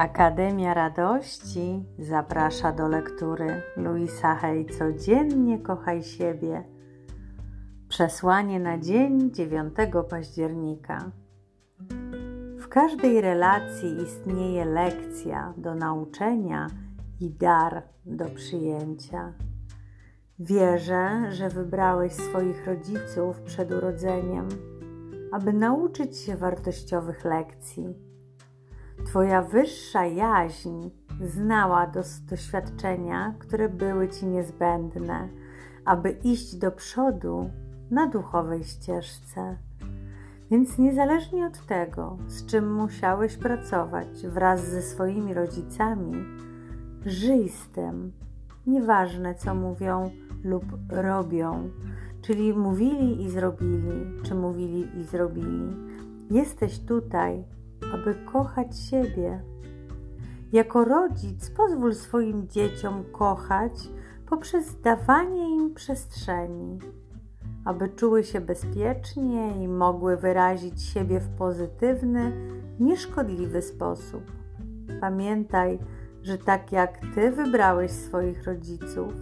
Akademia Radości zaprasza do lektury Luisa Hay Codziennie kochaj siebie. Przesłanie na dzień 9 października. W każdej relacji istnieje lekcja do nauczenia i dar do przyjęcia. Wierzę, że wybrałeś swoich rodziców przed urodzeniem, aby nauczyć się wartościowych lekcji Twoja wyższa jaźń znała doświadczenia, które były Ci niezbędne, aby iść do przodu na duchowej ścieżce. Więc niezależnie od tego, z czym musiałeś pracować wraz ze swoimi rodzicami, żyj z tym. Nieważne, co mówią lub robią, czyli mówili i zrobili, czy mówili i zrobili. Jesteś tutaj aby kochać siebie. Jako rodzic pozwól swoim dzieciom kochać poprzez dawanie im przestrzeni, aby czuły się bezpiecznie i mogły wyrazić siebie w pozytywny, nieszkodliwy sposób. Pamiętaj, że tak jak ty wybrałeś swoich rodziców,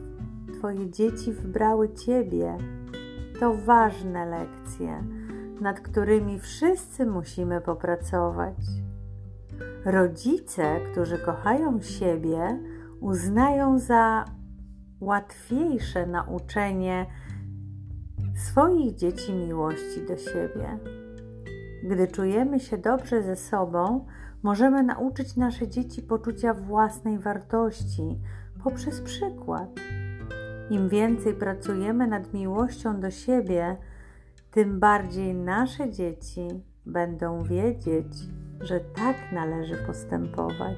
twoje dzieci wybrały ciebie. To ważne lekcje nad którymi wszyscy musimy popracować. Rodzice, którzy kochają siebie, uznają za łatwiejsze nauczenie swoich dzieci miłości do siebie. Gdy czujemy się dobrze ze sobą, możemy nauczyć nasze dzieci poczucia własnej wartości poprzez przykład. Im więcej pracujemy nad miłością do siebie, tym bardziej nasze dzieci będą wiedzieć, że tak należy postępować.